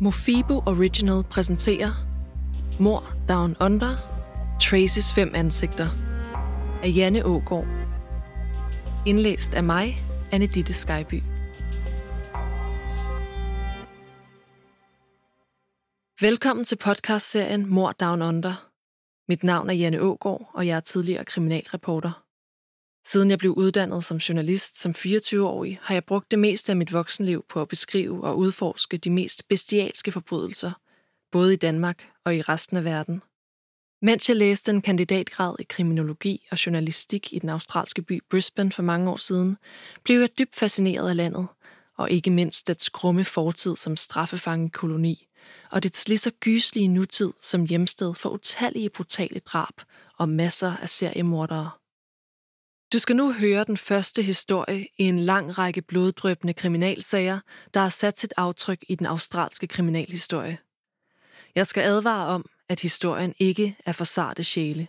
Mofibo Original præsenterer Mor Down Under, Traces fem ansigter af Janne Ågård. Indlæst af mig, Anne Ditte Skyby. Velkommen til podcastserien Mor Down Under. Mit navn er Janne Ågård, og jeg er tidligere kriminalreporter. Siden jeg blev uddannet som journalist som 24-årig, har jeg brugt det meste af mit voksenliv på at beskrive og udforske de mest bestialske forbrydelser, både i Danmark og i resten af verden. Mens jeg læste en kandidatgrad i kriminologi og journalistik i den australske by Brisbane for mange år siden, blev jeg dybt fascineret af landet, og ikke mindst dets skrumme fortid som straffefangekoloni, og dets lige så gyslige nutid som hjemsted for utallige brutale drab og masser af seriemordere. Du skal nu høre den første historie i en lang række bloddrøbende kriminalsager, der har sat sit aftryk i den australske kriminalhistorie. Jeg skal advare om, at historien ikke er for sarte sjæle.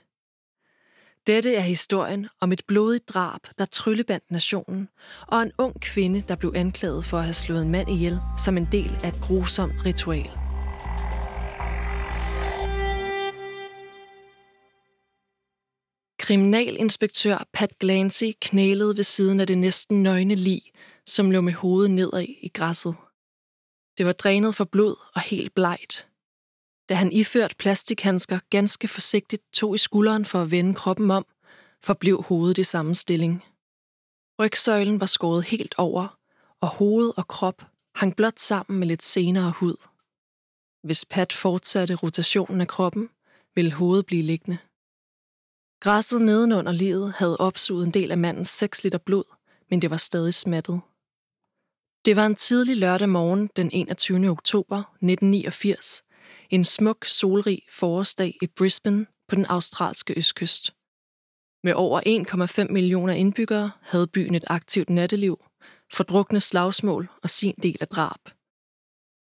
Dette er historien om et blodigt drab, der tryllebandt nationen, og en ung kvinde, der blev anklaget for at have slået en mand ihjel som en del af et grusomt ritual. Kriminalinspektør Pat Glancy knælede ved siden af det næsten nøgne lig, som lå med hovedet nedad i græsset. Det var drænet for blod og helt blegt. Da han iført plastikhandsker ganske forsigtigt tog i skulderen for at vende kroppen om, forblev hovedet i samme stilling. Rygsøjlen var skåret helt over, og hoved og krop hang blot sammen med lidt senere hud. Hvis Pat fortsatte rotationen af kroppen, ville hovedet blive liggende. Græsset nedenunder livet havde opsuget en del af mandens 6 liter blod, men det var stadig smattet. Det var en tidlig lørdag morgen den 21. oktober 1989, en smuk, solrig forårsdag i Brisbane på den australske østkyst. Med over 1,5 millioner indbyggere havde byen et aktivt natteliv, fordrukne slagsmål og sin del af drab.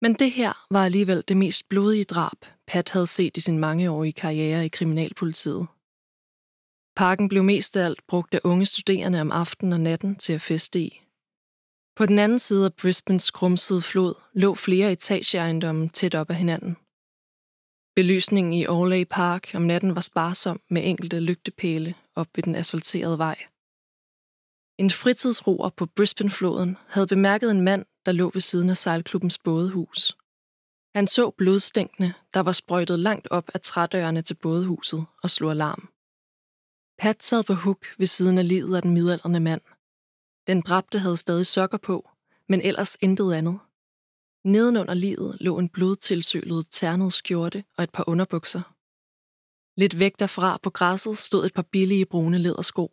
Men det her var alligevel det mest blodige drab, Pat havde set i sin mangeårige karriere i kriminalpolitiet. Parken blev mest af alt brugt af unge studerende om aftenen og natten til at feste i. På den anden side af Brisbanes grumsede flod lå flere etageejendomme tæt op ad hinanden. Belysningen i Orley Park om natten var sparsom med enkelte lygtepæle op ved den asfalterede vej. En fritidsroer på Brisbane-floden havde bemærket en mand, der lå ved siden af sejlklubbens bådehus. Han så blodstænkene, der var sprøjtet langt op af trædørene til bådehuset og slog alarm. Pat sad på huk ved siden af livet af den midaldrende mand. Den dræbte havde stadig sokker på, men ellers intet andet. Nedenunder livet lå en blodtilsølet ternet skjorte og et par underbukser. Lidt væk derfra på græsset stod et par billige brune lædersko.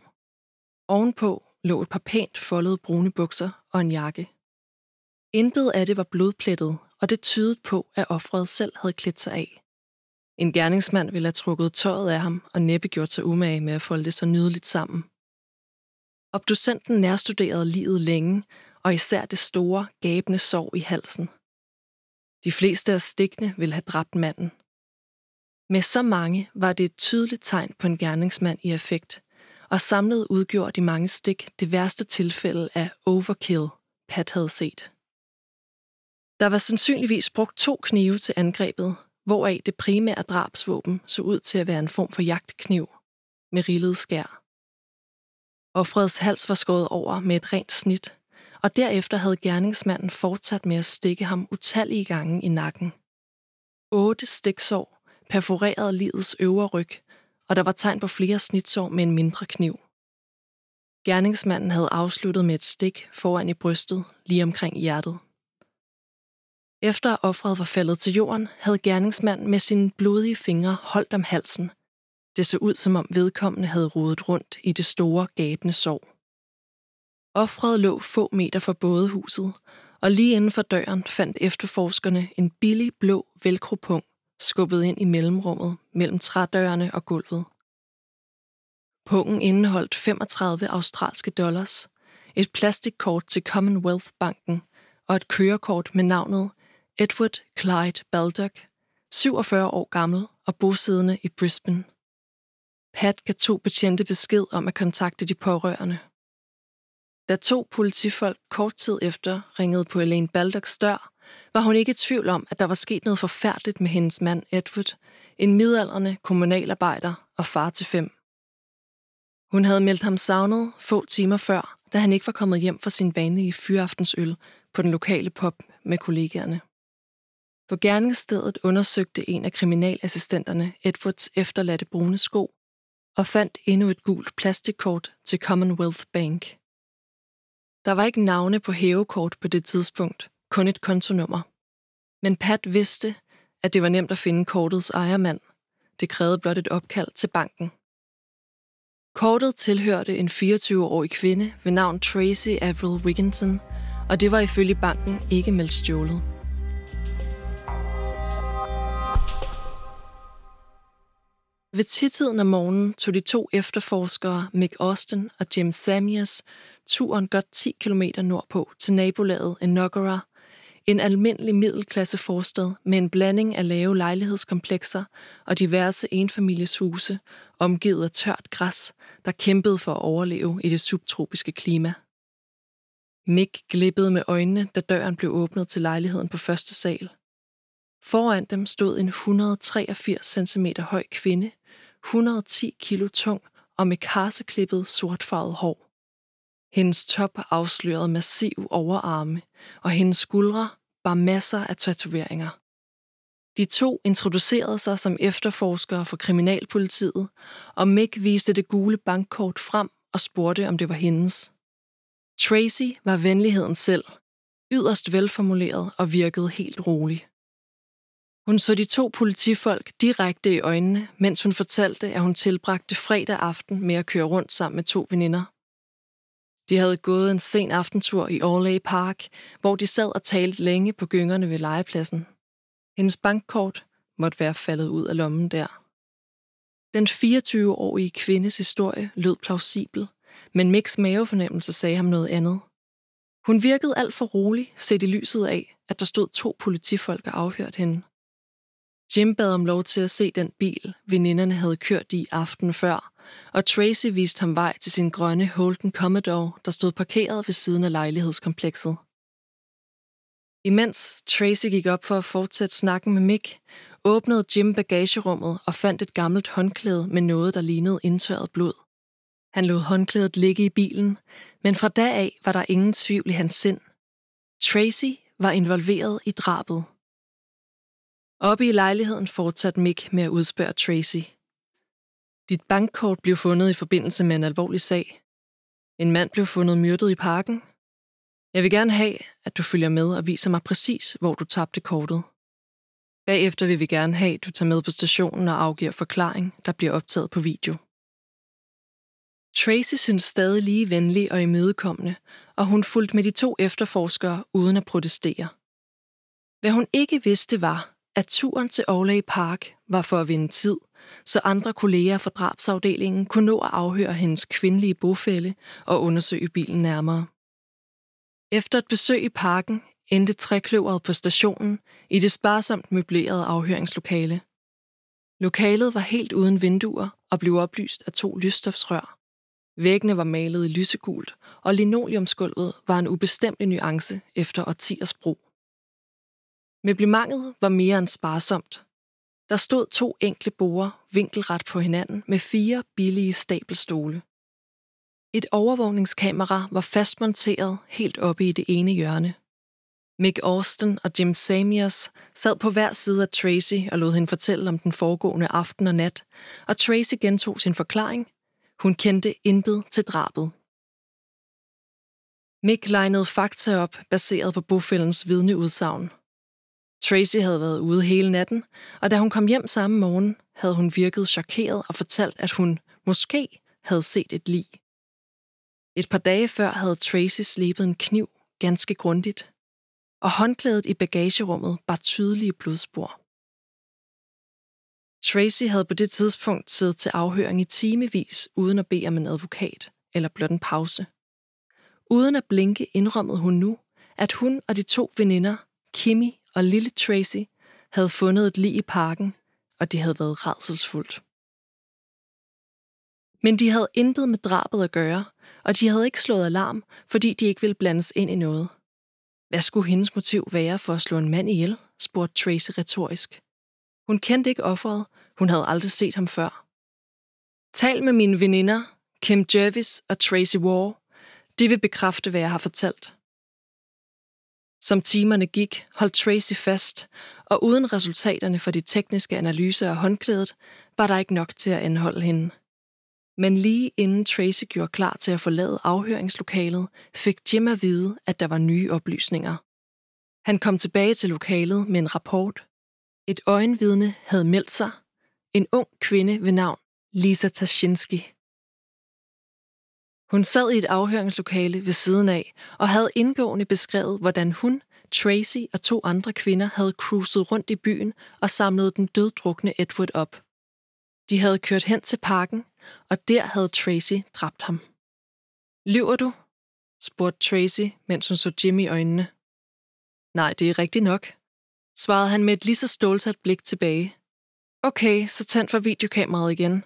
Ovenpå lå et par pænt foldede brune bukser og en jakke. Intet af det var blodplettet, og det tydede på, at offeret selv havde klædt sig af. En gerningsmand ville have trukket tøjet af ham og næppe gjort sig umage med at folde det så nydeligt sammen. Obducenten nærstuderede livet længe, og især det store, gabende sår i halsen. De fleste af stikkene ville have dræbt manden. Med så mange var det et tydeligt tegn på en gerningsmand i effekt, og samlet udgjorde de mange stik det værste tilfælde af overkill, Pat havde set. Der var sandsynligvis brugt to knive til angrebet, hvoraf det primære drabsvåben så ud til at være en form for jagtkniv med rillet skær. Offrets hals var skåret over med et rent snit, og derefter havde gerningsmanden fortsat med at stikke ham utallige gange i nakken. Otte stiksår perforerede livets øvre ryg, og der var tegn på flere snitsår med en mindre kniv. Gerningsmanden havde afsluttet med et stik foran i brystet, lige omkring hjertet. Efter offret var faldet til jorden, havde gerningsmanden med sine blodige fingre holdt om halsen. Det så ud, som om vedkommende havde rodet rundt i det store, gabende sår. Offret lå få meter fra bådehuset, og lige inden for døren fandt efterforskerne en billig blå velcropung skubbet ind i mellemrummet mellem trædørene og gulvet. Pungen indeholdt 35 australske dollars, et plastikkort til Commonwealth Banken og et kørekort med navnet Edward Clyde Baldock, 47 år gammel og bosiddende i Brisbane. Pat gav to betjente besked om at kontakte de pårørende. Da to politifolk kort tid efter ringede på Elaine Baldocks dør, var hun ikke i tvivl om, at der var sket noget forfærdeligt med hendes mand Edward, en midaldrende kommunalarbejder og far til fem. Hun havde meldt ham savnet få timer før, da han ikke var kommet hjem fra sin vanlige fyraftensøl på den lokale pub med kollegaerne. På gerningsstedet undersøgte en af kriminalassistenterne Edwards efterladte brune sko og fandt endnu et gult plastikkort til Commonwealth Bank. Der var ikke navne på hævekort på det tidspunkt, kun et kontonummer. Men Pat vidste, at det var nemt at finde kortets ejermand. Det krævede blot et opkald til banken. Kortet tilhørte en 24-årig kvinde ved navn Tracy Avril Wigginton, og det var ifølge banken ikke meldt stjålet. Ved tidtiden om morgenen tog de to efterforskere, Mick Austin og Jim Samias, turen godt 10 km nordpå til nabolaget Enoggera, en almindelig middelklasse forstad med en blanding af lave lejlighedskomplekser og diverse enfamilieshuse, omgivet af tørt græs, der kæmpede for at overleve i det subtropiske klima. Mick glippede med øjnene, da døren blev åbnet til lejligheden på første sal. Foran dem stod en 183 cm høj kvinde, 110 kilo tung og med karseklippet sortfarvet hår. Hendes top afslørede massiv overarme, og hendes skuldre bar masser af tatoveringer. De to introducerede sig som efterforskere for kriminalpolitiet, og Mick viste det gule bankkort frem og spurgte, om det var hendes. Tracy var venligheden selv, yderst velformuleret og virkede helt rolig. Hun så de to politifolk direkte i øjnene, mens hun fortalte, at hun tilbragte fredag aften med at køre rundt sammen med to veninder. De havde gået en sen aftentur i Orley Park, hvor de sad og talte længe på gyngerne ved legepladsen. Hendes bankkort måtte være faldet ud af lommen der. Den 24-årige kvindes historie lød plausibel, men Micks mavefornemmelse sagde ham noget andet. Hun virkede alt for rolig, set i lyset af, at der stod to politifolk og afhørte hende. Jim bad om lov til at se den bil, veninderne havde kørt i aften før, og Tracy viste ham vej til sin grønne Holden Commodore, der stod parkeret ved siden af lejlighedskomplekset. Imens Tracy gik op for at fortsætte snakken med Mick, åbnede Jim bagagerummet og fandt et gammelt håndklæde med noget, der lignede indtørret blod. Han lod håndklædet ligge i bilen, men fra da af var der ingen tvivl i hans sind. Tracy var involveret i drabet. Oppe i lejligheden fortsatte Mick med at udspørge Tracy. Dit bankkort blev fundet i forbindelse med en alvorlig sag. En mand blev fundet myrdet i parken. Jeg vil gerne have, at du følger med og viser mig præcis, hvor du tabte kortet. Bagefter vil vi gerne have, at du tager med på stationen og afgiver forklaring, der bliver optaget på video. Tracy synes stadig lige venlig og imødekommende, og hun fulgte med de to efterforskere uden at protestere. Hvad hun ikke vidste var, at turen til Orley Park var for at vinde tid, så andre kolleger fra drabsafdelingen kunne nå at afhøre hendes kvindelige bofælle og undersøge bilen nærmere. Efter et besøg i parken endte trækløveret på stationen i det sparsomt møblerede afhøringslokale. Lokalet var helt uden vinduer og blev oplyst af to lysstofsrør. Væggene var malet i lysegult, og linoleumsgulvet var en ubestemmelig nuance efter årtiers brug. Møblementet var mere end sparsomt. Der stod to enkle borde vinkelret på hinanden med fire billige stabelstole. Et overvågningskamera var fastmonteret helt oppe i det ene hjørne. Mick Austin og Jim Samiers sad på hver side af Tracy og lod hende fortælle om den foregående aften og nat, og Tracy gentog sin forklaring. Hun kendte intet til drabet. Mick legnede fakta op, baseret på bofældens vidneudsagn. Tracy havde været ude hele natten, og da hun kom hjem samme morgen, havde hun virket chokeret og fortalt, at hun måske havde set et lig. Et par dage før havde Tracy slebet en kniv ganske grundigt, og håndklædet i bagagerummet bar tydelige blodspor. Tracy havde på det tidspunkt siddet til afhøring i timevis uden at bede om en advokat eller blot en pause. Uden at blinke indrømmede hun nu, at hun og de to veninder, Kimmy og lille Tracy havde fundet et lig i parken, og det havde været redselsfuldt. Men de havde intet med drabet at gøre, og de havde ikke slået alarm, fordi de ikke ville blandes ind i noget. Hvad skulle hendes motiv være for at slå en mand ihjel? spurgte Tracy retorisk. Hun kendte ikke offeret. Hun havde aldrig set ham før. Tal med mine veninder, Kim Jervis og Tracy War. De vil bekræfte, hvad jeg har fortalt. Som timerne gik, holdt Tracy fast, og uden resultaterne for de tekniske analyser af håndklædet, var der ikke nok til at anholde hende. Men lige inden Tracy gjorde klar til at forlade afhøringslokalet, fik Jim at vide, at der var nye oplysninger. Han kom tilbage til lokalet med en rapport. Et øjenvidne havde meldt sig. En ung kvinde ved navn Lisa Tashinsky. Hun sad i et afhøringslokale ved siden af og havde indgående beskrevet, hvordan hun, Tracy og to andre kvinder havde cruiset rundt i byen og samlet den døddrukne Edward op. De havde kørt hen til parken, og der havde Tracy dræbt ham. Lyver du? spurgte Tracy, mens hun så Jimmy i øjnene. Nej, det er rigtigt nok, svarede han med et lige så stålsat blik tilbage. Okay, så tænd for videokameraet igen,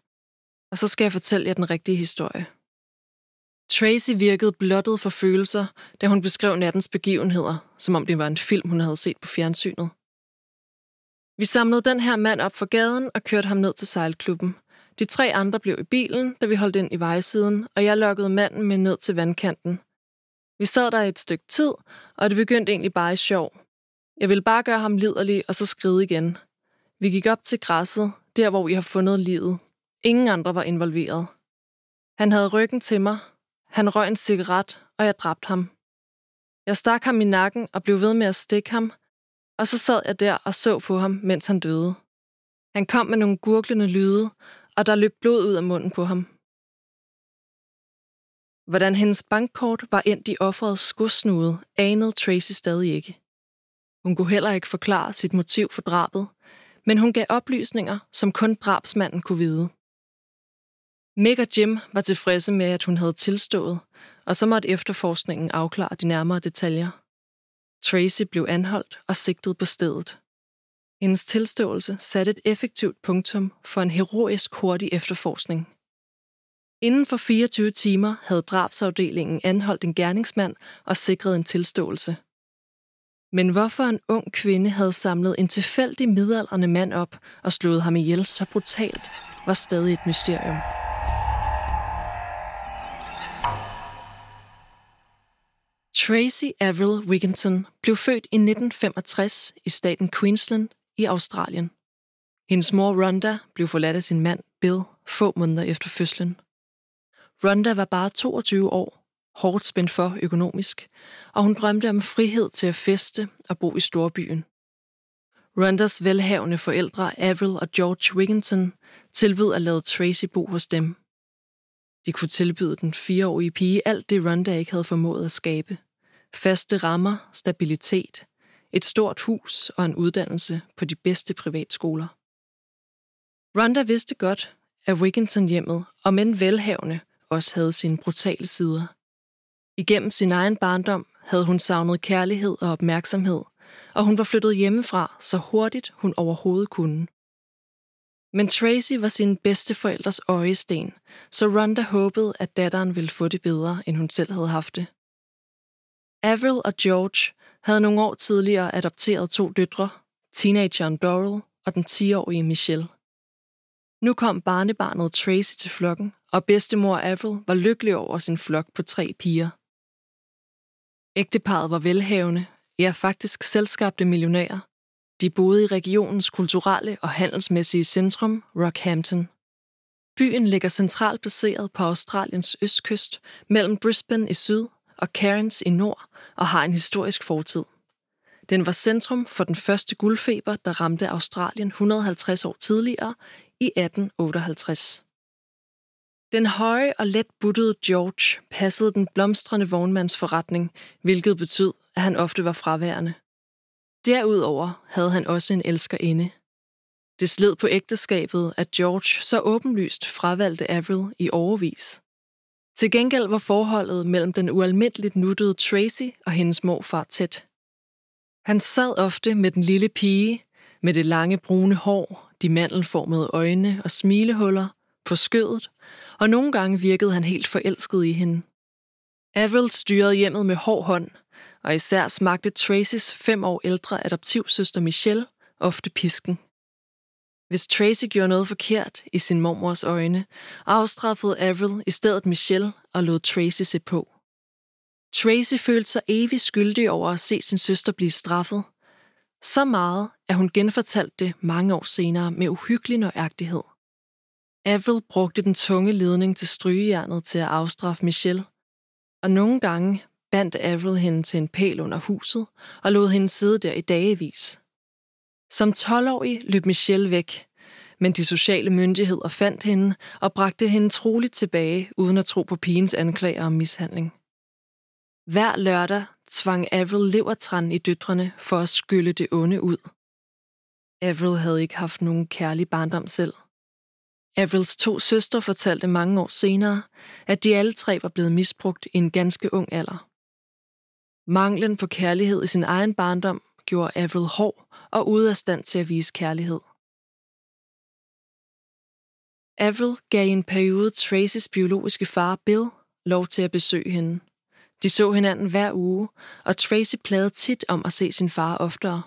og så skal jeg fortælle jer den rigtige historie. Tracy virkede blottet for følelser, da hun beskrev nattens begivenheder, som om det var en film, hun havde set på fjernsynet. Vi samlede den her mand op for gaden og kørte ham ned til sejlklubben. De tre andre blev i bilen, da vi holdt ind i vejsiden, og jeg lokkede manden med ned til vandkanten. Vi sad der et stykke tid, og det begyndte egentlig bare i sjov. Jeg ville bare gøre ham liderlig og så skride igen. Vi gik op til græsset, der hvor vi har fundet livet. Ingen andre var involveret. Han havde ryggen til mig, han røg en cigaret, og jeg dræbte ham. Jeg stak ham i nakken og blev ved med at stikke ham, og så sad jeg der og så på ham, mens han døde. Han kom med nogle gurglende lyde, og der løb blod ud af munden på ham. Hvordan hendes bankkort var endt i offerets skudsnude, anede Tracy stadig ikke. Hun kunne heller ikke forklare sit motiv for drabet, men hun gav oplysninger, som kun drabsmanden kunne vide. Meg og Jim var tilfredse med, at hun havde tilstået, og så måtte efterforskningen afklare de nærmere detaljer. Tracy blev anholdt og sigtet på stedet. Hendes tilståelse satte et effektivt punktum for en heroisk hurtig efterforskning. Inden for 24 timer havde drabsafdelingen anholdt en gerningsmand og sikret en tilståelse. Men hvorfor en ung kvinde havde samlet en tilfældig midaldrende mand op og slået ham ihjel så brutalt, var stadig et mysterium. Tracy Avril Wigginton blev født i 1965 i staten Queensland i Australien. Hendes mor Rhonda blev forladt af sin mand Bill få måneder efter fødslen. Rhonda var bare 22 år, hårdt spændt for økonomisk, og hun drømte om frihed til at feste og bo i storbyen. Rondas velhavende forældre Avril og George Wigginton tilbød at lade Tracy bo hos dem. De kunne tilbyde den fireårige pige alt det, Ronda ikke havde formået at skabe. Faste rammer, stabilitet, et stort hus og en uddannelse på de bedste privatskoler. Rhonda vidste godt, at Wigginton-hjemmet, og men velhavende, også havde sine brutale sider. Igennem sin egen barndom havde hun savnet kærlighed og opmærksomhed, og hun var flyttet hjemmefra så hurtigt hun overhovedet kunne. Men Tracy var sin bedste forældres øjesten, så Rhonda håbede, at datteren ville få det bedre, end hun selv havde haft det. Avril og George havde nogle år tidligere adopteret to døtre, teenageren Doral og den 10-årige Michelle. Nu kom barnebarnet Tracy til flokken, og bedstemor Avril var lykkelig over sin flok på tre piger. Ægteparet var velhavende, ja faktisk selskabte millionærer. De boede i regionens kulturelle og handelsmæssige centrum, Rockhampton. Byen ligger centralt placeret på Australiens østkyst, mellem Brisbane i syd og Cairns i nord, og har en historisk fortid. Den var centrum for den første guldfeber, der ramte Australien 150 år tidligere i 1858. Den høje og let buttede George passede den blomstrende vognmandsforretning, hvilket betød, at han ofte var fraværende. Derudover havde han også en elskerinde. Det sled på ægteskabet, at George så åbenlyst fravalgte Avril i overvis. Til gengæld var forholdet mellem den ualmindeligt nuttede Tracy og hendes morfar tæt. Han sad ofte med den lille pige, med det lange brune hår, de mandelformede øjne og smilehuller, på skødet, og nogle gange virkede han helt forelsket i hende. Avril styrede hjemmet med hård hånd, og især smagte Tracys fem år ældre adoptivsøster Michelle ofte pisken. Hvis Tracy gjorde noget forkert i sin mormors øjne, afstraffede Avril i stedet Michelle og lod Tracy se på. Tracy følte sig evigt skyldig over at se sin søster blive straffet. Så meget, at hun genfortalte det mange år senere med uhyggelig nøjagtighed. Avril brugte den tunge ledning til strygejernet til at afstraffe Michelle, og nogle gange bandt Avril hende til en pæl under huset og lod hende sidde der i dagevis. Som 12-årig løb Michelle væk, men de sociale myndigheder fandt hende og bragte hende troligt tilbage, uden at tro på pigens anklager om mishandling. Hver lørdag tvang Avril levertran i døtrene for at skylle det onde ud. Avril havde ikke haft nogen kærlig barndom selv. Avrils to søstre fortalte mange år senere, at de alle tre var blevet misbrugt i en ganske ung alder. Manglen på kærlighed i sin egen barndom gjorde Avril hård og ude af stand til at vise kærlighed. Avril gav i en periode Tracys biologiske far Bill lov til at besøge hende. De så hinanden hver uge, og Tracy plagede tit om at se sin far oftere.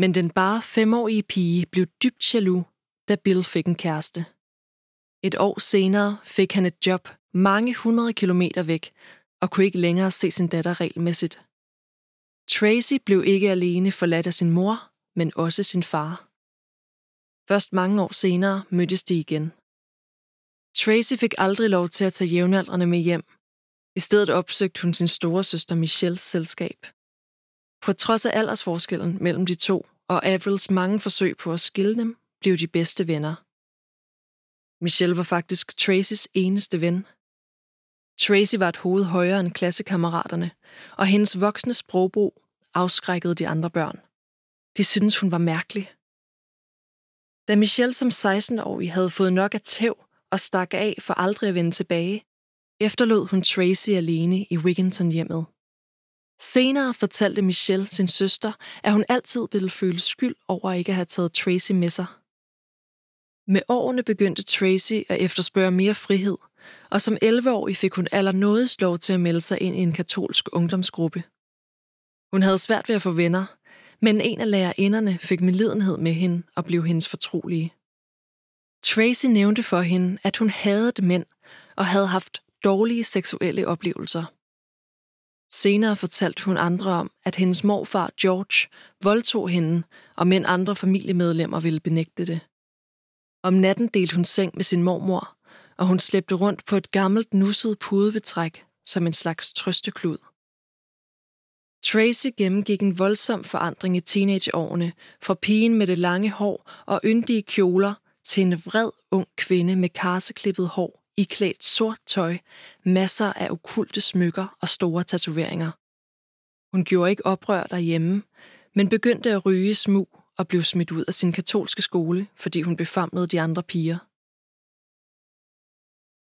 Men den bare femårige pige blev dybt jaloux, da Bill fik en kæreste. Et år senere fik han et job mange hundrede kilometer væk, og kunne ikke længere se sin datter regelmæssigt. Tracy blev ikke alene forladt af sin mor, men også sin far. Først mange år senere mødtes de igen. Tracy fik aldrig lov til at tage jævnaldrende med hjem. I stedet opsøgte hun sin store søster Michelles selskab. På trods af aldersforskellen mellem de to og Avrils mange forsøg på at skille dem, blev de bedste venner. Michelle var faktisk Tracys eneste ven. Tracy var et hoved højere end klassekammeraterne, og hendes voksne sprogbrug afskrækkede de andre børn. De syntes, hun var mærkelig. Da Michelle som 16-årig havde fået nok af tæv og stak af for aldrig at vende tilbage, efterlod hun Tracy alene i Wigginton-hjemmet. Senere fortalte Michelle sin søster, at hun altid ville føle skyld over ikke at have taget Tracy med sig. Med årene begyndte Tracy at efterspørge mere frihed, og som 11-årig fik hun allernådigst lov til at melde sig ind i en katolsk ungdomsgruppe. Hun havde svært ved at få venner, men en af lærerinderne fik medlidenhed med hende og blev hendes fortrolige. Tracy nævnte for hende, at hun havde mænd og havde haft dårlige seksuelle oplevelser. Senere fortalte hun andre om, at hendes morfar George voldtog hende, og men andre familiemedlemmer ville benægte det. Om natten delte hun seng med sin mormor, og hun slæbte rundt på et gammelt nusset pudebetræk som en slags trøsteklud. Tracy gennemgik en voldsom forandring i teenageårene, fra pigen med det lange hår og yndige kjoler til en vred ung kvinde med karseklippet hår, iklædt sort tøj, masser af okulte smykker og store tatoveringer. Hun gjorde ikke oprør derhjemme, men begyndte at ryge smug og blev smidt ud af sin katolske skole, fordi hun befamlede de andre piger.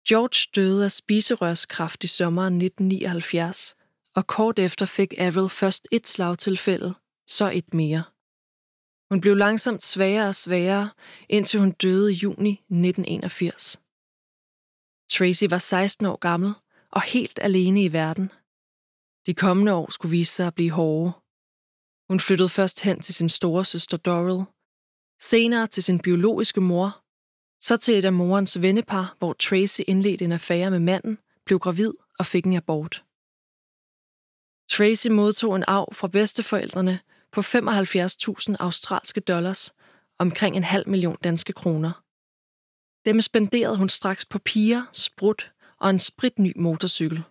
George døde af spiserørskræft i sommeren 1979, og kort efter fik Avril først et slagtilfælde, så et mere. Hun blev langsomt svagere og svagere, indtil hun døde i juni 1981. Tracy var 16 år gammel og helt alene i verden. De kommende år skulle vise sig at blive hårde. Hun flyttede først hen til sin store søster Doral, senere til sin biologiske mor, så til et af morens vennepar, hvor Tracy indledte en affære med manden, blev gravid og fik en abort. Tracy modtog en arv fra bedsteforældrene på 75.000 australske dollars, omkring en halv million danske kroner. Dem spenderede hun straks på piger, sprut og en spritny motorcykel.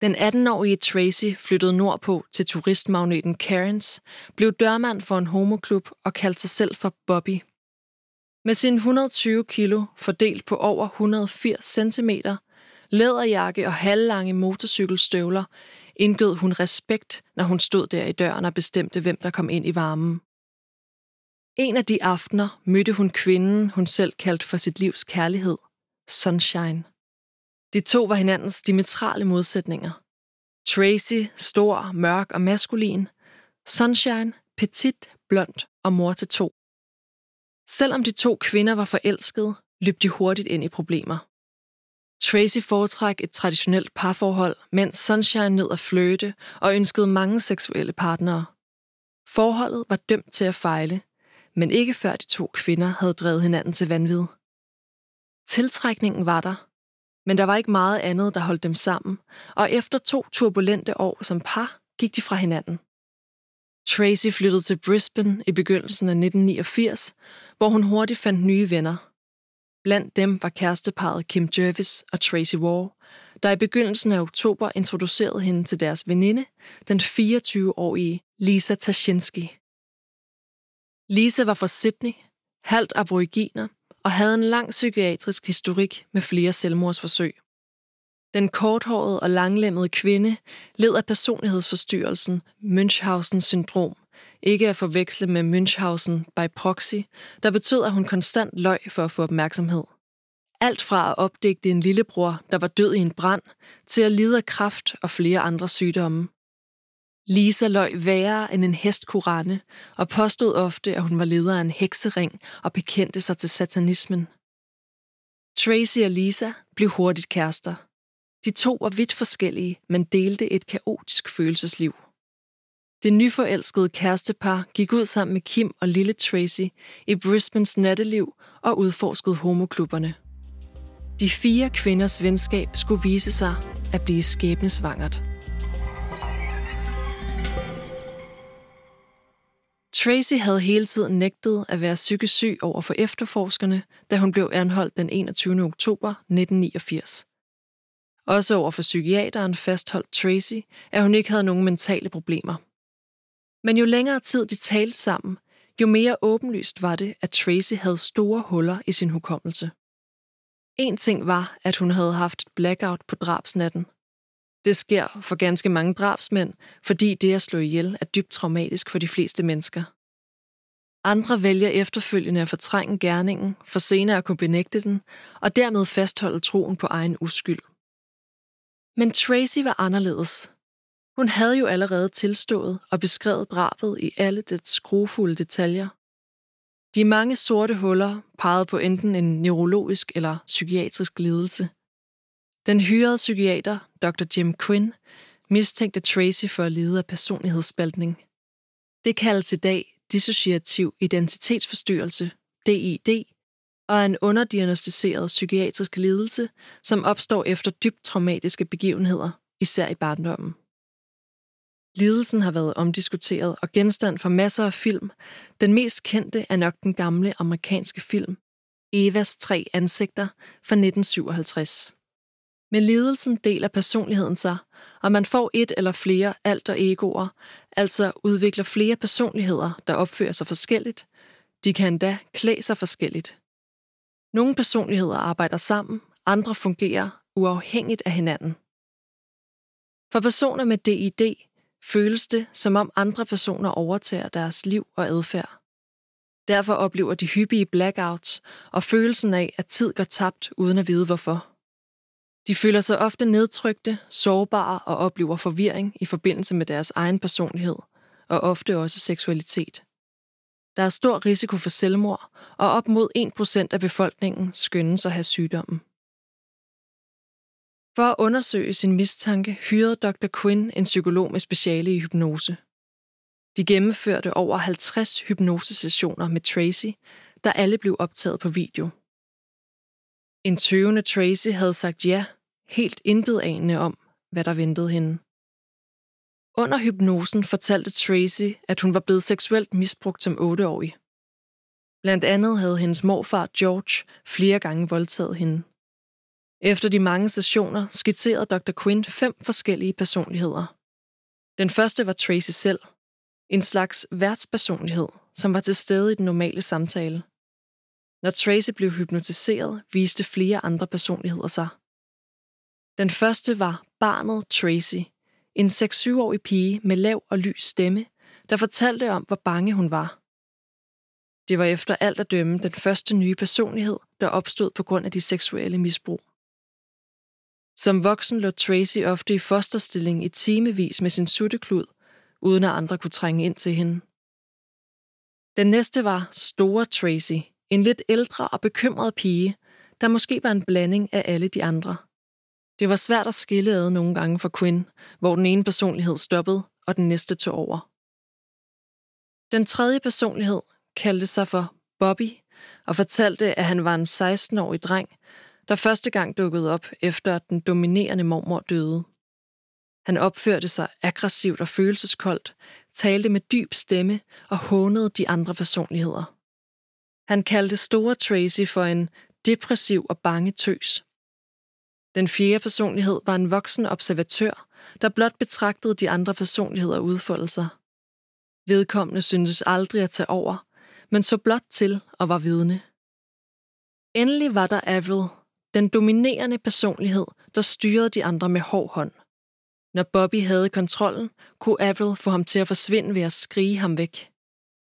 Den 18-årige Tracy flyttede nordpå til turistmagneten Karens, blev dørmand for en homoklub og kaldte sig selv for Bobby. Med sin 120 kilo fordelt på over 180 cm, læderjakke og halvlange motorcykelstøvler, indgød hun respekt, når hun stod der i døren og bestemte, hvem der kom ind i varmen. En af de aftener mødte hun kvinden, hun selv kaldte for sit livs kærlighed, Sunshine. De to var hinandens diametrale modsætninger. Tracy, stor, mørk og maskulin. Sunshine, petit, blond og mor til to. Selvom de to kvinder var forelskede, løb de hurtigt ind i problemer. Tracy foretræk et traditionelt parforhold, mens Sunshine nød at fløte og ønskede mange seksuelle partnere. Forholdet var dømt til at fejle, men ikke før de to kvinder havde drevet hinanden til vanvid. Tiltrækningen var der, men der var ikke meget andet, der holdt dem sammen, og efter to turbulente år som par gik de fra hinanden. Tracy flyttede til Brisbane i begyndelsen af 1989, hvor hun hurtigt fandt nye venner. Blandt dem var kæresteparet Kim Jervis og Tracy Wall, der i begyndelsen af oktober introducerede hende til deres veninde, den 24-årige Lisa Tashinsky. Lisa var fra Sydney, halvt aboriginer og havde en lang psykiatrisk historik med flere selvmordsforsøg. Den korthårede og langlemmede kvinde led af personlighedsforstyrrelsen Münchhausen syndrom, ikke at forveksle med Münchhausen by proxy, der betød, at hun konstant løg for at få opmærksomhed. Alt fra at opdægte en lillebror, der var død i en brand, til at lide af kræft og flere andre sygdomme. Lisa løg værre end en hestkurane og påstod ofte, at hun var leder af en heksering og bekendte sig til satanismen. Tracy og Lisa blev hurtigt kærester. De to var vidt forskellige, men delte et kaotisk følelsesliv. Det nyforelskede kærestepar gik ud sammen med Kim og lille Tracy i Brisbanes natteliv og udforskede homoklubberne. De fire kvinders venskab skulle vise sig at blive skæbnesvangert. Tracy havde hele tiden nægtet at være psykisk syg over for efterforskerne, da hun blev anholdt den 21. oktober 1989. Også over for psykiateren fastholdt Tracy, at hun ikke havde nogen mentale problemer. Men jo længere tid de talte sammen, jo mere åbenlyst var det, at Tracy havde store huller i sin hukommelse. En ting var, at hun havde haft et blackout på drabsnatten. Det sker for ganske mange drabsmænd, fordi det at slå ihjel er dybt traumatisk for de fleste mennesker. Andre vælger efterfølgende at fortrænge gerningen, for senere at kunne benægte den, og dermed fastholde troen på egen uskyld. Men Tracy var anderledes. Hun havde jo allerede tilstået og beskrevet drabet i alle dets skruefulde detaljer. De mange sorte huller pegede på enten en neurologisk eller psykiatrisk lidelse. Den hyrede psykiater, Dr. Jim Quinn, mistænkte Tracy for at lide af personlighedsspaltning. Det kaldes i dag dissociativ identitetsforstyrrelse, DID, og er en underdiagnostiseret psykiatrisk lidelse, som opstår efter dybt traumatiske begivenheder, især i barndommen. Lidelsen har været omdiskuteret og genstand for masser af film. Den mest kendte er nok den gamle amerikanske film Evas tre ansigter fra 1957. Med lidelsen deler personligheden sig, og man får et eller flere alter egoer, altså udvikler flere personligheder, der opfører sig forskelligt. De kan endda klæde sig forskelligt. Nogle personligheder arbejder sammen, andre fungerer uafhængigt af hinanden. For personer med DID føles det, som om andre personer overtager deres liv og adfærd. Derfor oplever de hyppige blackouts og følelsen af, at tid går tabt uden at vide hvorfor. De føler sig ofte nedtrykte, sårbare og oplever forvirring i forbindelse med deres egen personlighed, og ofte også seksualitet. Der er stor risiko for selvmord, og op mod 1% af befolkningen skyndes at have sygdommen. For at undersøge sin mistanke hyrede Dr. Quinn en psykolog med speciale i hypnose. De gennemførte over 50 hypnosesessioner med Tracy, der alle blev optaget på video. En tøvende Tracy havde sagt ja, helt intet anende om, hvad der ventede hende. Under hypnosen fortalte Tracy, at hun var blevet seksuelt misbrugt som otteårig. Blandt andet havde hendes morfar George flere gange voldtaget hende. Efter de mange sessioner skitserede Dr. Quinn fem forskellige personligheder. Den første var Tracy selv, en slags værtspersonlighed, som var til stede i den normale samtale. Når Tracy blev hypnotiseret, viste flere andre personligheder sig. Den første var barnet Tracy, en 6-7-årig pige med lav og lys stemme, der fortalte om, hvor bange hun var. Det var efter alt at dømme den første nye personlighed, der opstod på grund af de seksuelle misbrug. Som voksen lå Tracy ofte i fosterstilling i timevis med sin sutteklud, uden at andre kunne trænge ind til hende. Den næste var Store Tracy, en lidt ældre og bekymret pige, der måske var en blanding af alle de andre – det var svært at skille ad nogle gange for Quinn, hvor den ene personlighed stoppede, og den næste tog over. Den tredje personlighed kaldte sig for Bobby og fortalte, at han var en 16-årig dreng, der første gang dukkede op efter at den dominerende mormor døde. Han opførte sig aggressivt og følelseskoldt, talte med dyb stemme og hånede de andre personligheder. Han kaldte store Tracy for en depressiv og bange tøs. Den fjerde personlighed var en voksen observatør, der blot betragtede de andre personligheder udfolde sig. Vedkommende syntes aldrig at tage over, men så blot til og var vidne. Endelig var der Avril, den dominerende personlighed, der styrede de andre med hård hånd. Når Bobby havde kontrollen, kunne Avril få ham til at forsvinde ved at skrige ham væk.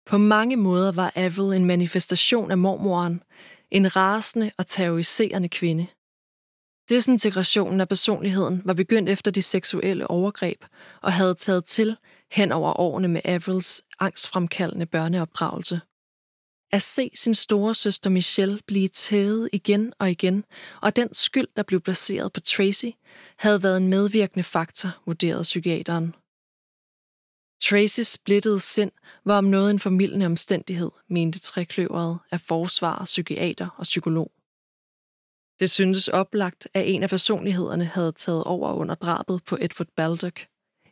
På mange måder var Avril en manifestation af mormoren, en rasende og terroriserende kvinde. Desintegrationen af personligheden var begyndt efter de seksuelle overgreb og havde taget til hen over årene med Avrils angstfremkaldende børneopdragelse. At se sin store søster Michelle blive tævet igen og igen, og den skyld, der blev placeret på Tracy, havde været en medvirkende faktor, vurderede psykiateren. Tracys splittede sind var om noget en formidlende omstændighed, mente trekløveret af forsvar, psykiater og psykolog. Det syntes oplagt, at en af personlighederne havde taget over under drabet på Edward Baldock.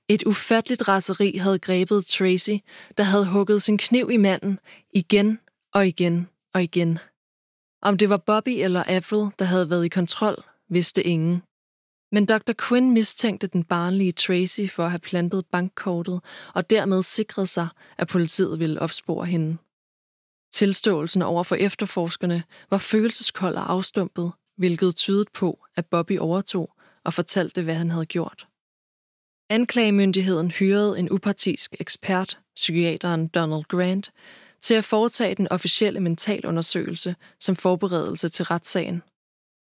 Et ufatteligt raseri havde grebet Tracy, der havde hugget sin kniv i manden igen og igen og igen. Om det var Bobby eller Avril, der havde været i kontrol, vidste ingen. Men Dr. Quinn mistænkte den barnlige Tracy for at have plantet bankkortet og dermed sikret sig, at politiet ville opspore hende. Tilståelsen over for efterforskerne var følelseskold og afstumpet, hvilket tydede på, at Bobby overtog og fortalte, hvad han havde gjort. Anklagemyndigheden hyrede en upartisk ekspert, psykiateren Donald Grant, til at foretage den officielle mentalundersøgelse som forberedelse til retssagen.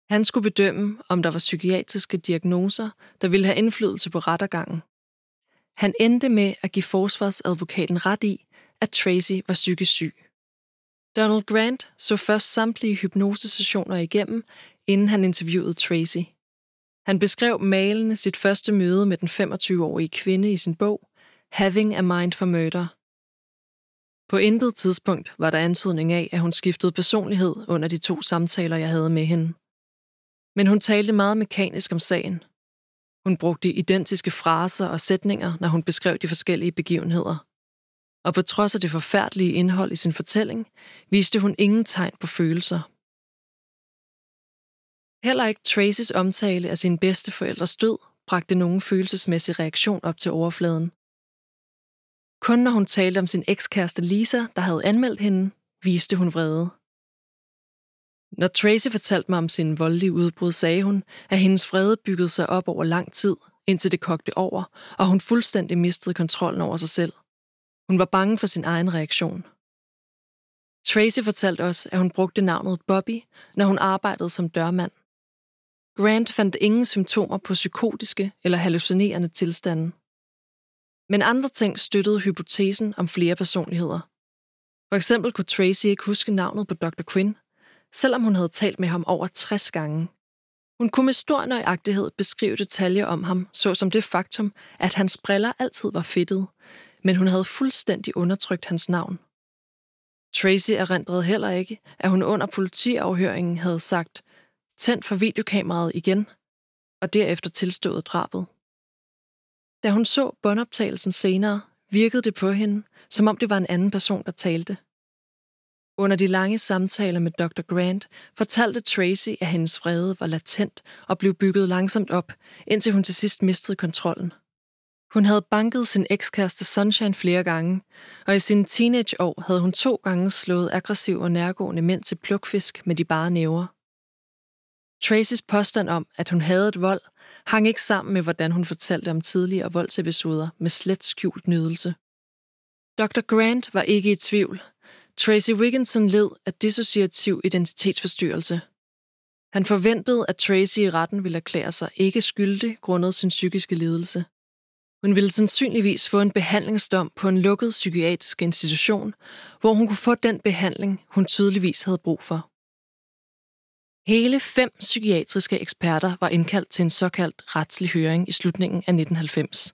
Han skulle bedømme, om der var psykiatriske diagnoser, der ville have indflydelse på rettergangen. Han endte med at give forsvarsadvokaten ret i, at Tracy var psykisk syg. Donald Grant så først samtlige hypnosesessioner igennem, inden han interviewede Tracy. Han beskrev malende sit første møde med den 25-årige kvinde i sin bog, Having a Mind for Murder. På intet tidspunkt var der antydning af, at hun skiftede personlighed under de to samtaler, jeg havde med hende. Men hun talte meget mekanisk om sagen. Hun brugte identiske fraser og sætninger, når hun beskrev de forskellige begivenheder. Og på trods af det forfærdelige indhold i sin fortælling, viste hun ingen tegn på følelser. Heller ikke Tracys omtale af sin bedste forældres død bragte nogen følelsesmæssig reaktion op til overfladen. Kun når hun talte om sin ekskæreste Lisa, der havde anmeldt hende, viste hun vrede. Når Tracy fortalte mig om sin voldelige udbrud, sagde hun, at hendes vrede byggede sig op over lang tid, indtil det kogte over, og hun fuldstændig mistede kontrollen over sig selv. Hun var bange for sin egen reaktion. Tracy fortalte os, at hun brugte navnet Bobby, når hun arbejdede som dørmand. Grant fandt ingen symptomer på psykotiske eller hallucinerende tilstande. Men andre ting støttede hypotesen om flere personligheder. For eksempel kunne Tracy ikke huske navnet på Dr. Quinn, selvom hun havde talt med ham over 60 gange. Hun kunne med stor nøjagtighed beskrive detaljer om ham, såsom det faktum, at hans briller altid var fedtede, men hun havde fuldstændig undertrykt hans navn. Tracy erindrede heller ikke, at hun under politiafhøringen havde sagt, tændt for videokameraet igen, og derefter tilstået drabet. Da hun så båndoptagelsen senere, virkede det på hende, som om det var en anden person, der talte. Under de lange samtaler med Dr. Grant fortalte Tracy, at hendes vrede var latent og blev bygget langsomt op, indtil hun til sidst mistede kontrollen. Hun havde banket sin ekskæreste Sunshine flere gange, og i sine teenageår havde hun to gange slået aggressiv og nærgående mænd til plukfisk med de bare næver. Tracys påstand om, at hun havde et vold, hang ikke sammen med, hvordan hun fortalte om tidligere voldsepisoder med slet skjult nydelse. Dr. Grant var ikke i tvivl. Tracy Wigginson led af dissociativ identitetsforstyrrelse. Han forventede, at Tracy i retten ville erklære sig ikke skyldig grundet sin psykiske lidelse. Hun ville sandsynligvis få en behandlingsdom på en lukket psykiatrisk institution, hvor hun kunne få den behandling, hun tydeligvis havde brug for. Hele fem psykiatriske eksperter var indkaldt til en såkaldt retslig høring i slutningen af 1990.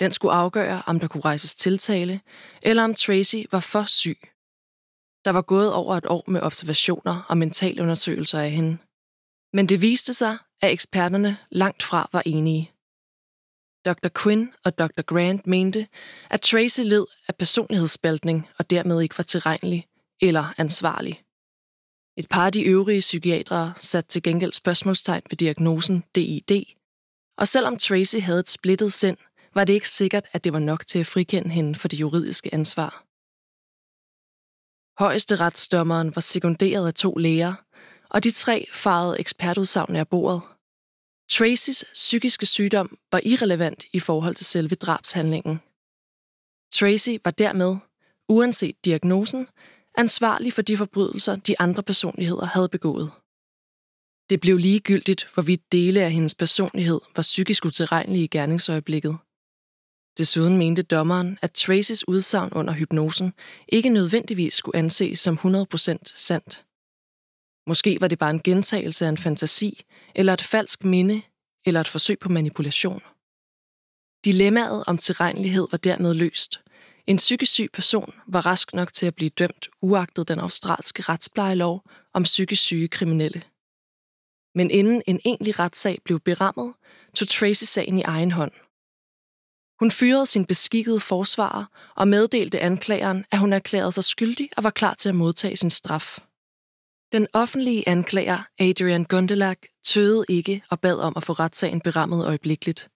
Den skulle afgøre, om der kunne rejses tiltale, eller om Tracy var for syg. Der var gået over et år med observationer og mentalundersøgelser af hende. Men det viste sig, at eksperterne langt fra var enige. Dr. Quinn og Dr. Grant mente, at Tracy led af personlighedsspaltning og dermed ikke var tilregnelig eller ansvarlig. Et par af de øvrige psykiatere satte til gengæld spørgsmålstegn ved diagnosen DID, og selvom Tracy havde et splittet sind, var det ikke sikkert, at det var nok til at frikende hende for det juridiske ansvar. Højesteretsdommeren var sekunderet af to læger, og de tre farede ekspertudsagn af bordet. Tracys psykiske sygdom var irrelevant i forhold til selve drabshandlingen. Tracy var dermed, uanset diagnosen, ansvarlig for de forbrydelser, de andre personligheder havde begået. Det blev ligegyldigt, hvorvidt dele af hendes personlighed var psykisk utilregnelige i gerningsøjeblikket. Desuden mente dommeren, at Tracys udsagn under hypnosen ikke nødvendigvis skulle anses som 100% sandt. Måske var det bare en gentagelse af en fantasi, eller et falsk minde, eller et forsøg på manipulation. Dilemmaet om tilregnelighed var dermed løst. En psykisk syg person var rask nok til at blive dømt, uagtet den australske retsplejelov om psykisk syge kriminelle. Men inden en egentlig retssag blev berammet, tog Tracy sagen i egen hånd. Hun fyrede sin beskikkede forsvarer og meddelte anklageren, at hun erklærede sig skyldig og var klar til at modtage sin straf. Den offentlige anklager, Adrian Gundelag, tøvede ikke og bad om at få retssagen berammet øjeblikkeligt.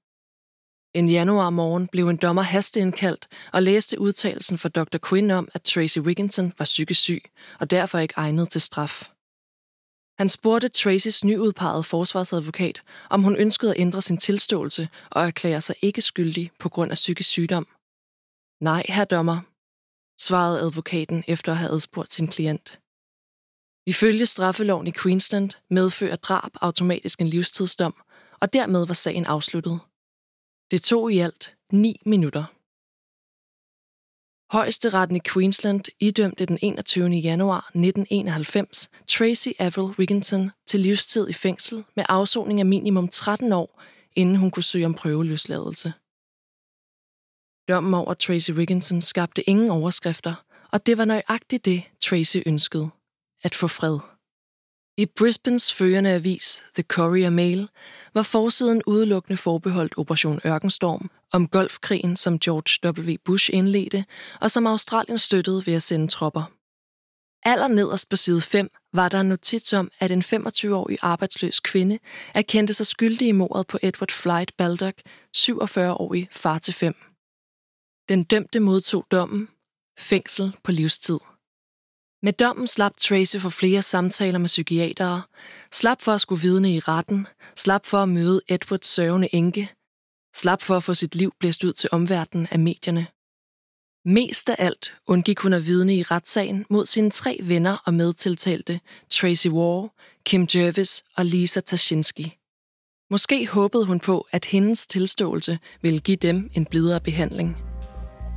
En januar morgen blev en dommer hasteindkaldt og læste udtalelsen fra Dr. Quinn om, at Tracy Wigginton var psykisk syg og derfor ikke egnet til straf. Han spurgte Tracys nyudpegede forsvarsadvokat, om hun ønskede at ændre sin tilståelse og erklære sig ikke skyldig på grund af psykisk sygdom. Nej, herr dommer, svarede advokaten efter at have adspurgt sin klient. Ifølge straffeloven i Queensland medfører drab automatisk en livstidsdom, og dermed var sagen afsluttet. Det tog i alt 9 minutter. Højesteretten i Queensland idømte den 21. januar 1991 Tracy Avril Wigginton til livstid i fængsel med afsoning af minimum 13 år, inden hun kunne søge om prøveløsladelse. Dommen over Tracy Wigginton skabte ingen overskrifter, og det var nøjagtigt det, Tracy ønskede at få fred. I Brisbanes førende avis, The Courier Mail, var forsiden udelukkende forbeholdt Operation Ørkenstorm om golfkrigen, som George W. Bush indledte, og som Australien støttede ved at sende tropper. Allernederst på side 5 var der en notits om, at en 25-årig arbejdsløs kvinde erkendte sig skyldig i mordet på Edward Flight Baldock, 47-årig far til fem. Den dømte modtog dommen, fængsel på livstid. Med dommen slap Tracy for flere samtaler med psykiatere, slap for at skulle vidne i retten, slap for at møde Edwards sørgende enke, slap for at få sit liv blæst ud til omverdenen af medierne. Mest af alt undgik hun at vidne i retssagen mod sine tre venner og medtiltalte, Tracy Wall, Kim Jervis og Lisa Tashinsky. Måske håbede hun på, at hendes tilståelse ville give dem en blidere behandling.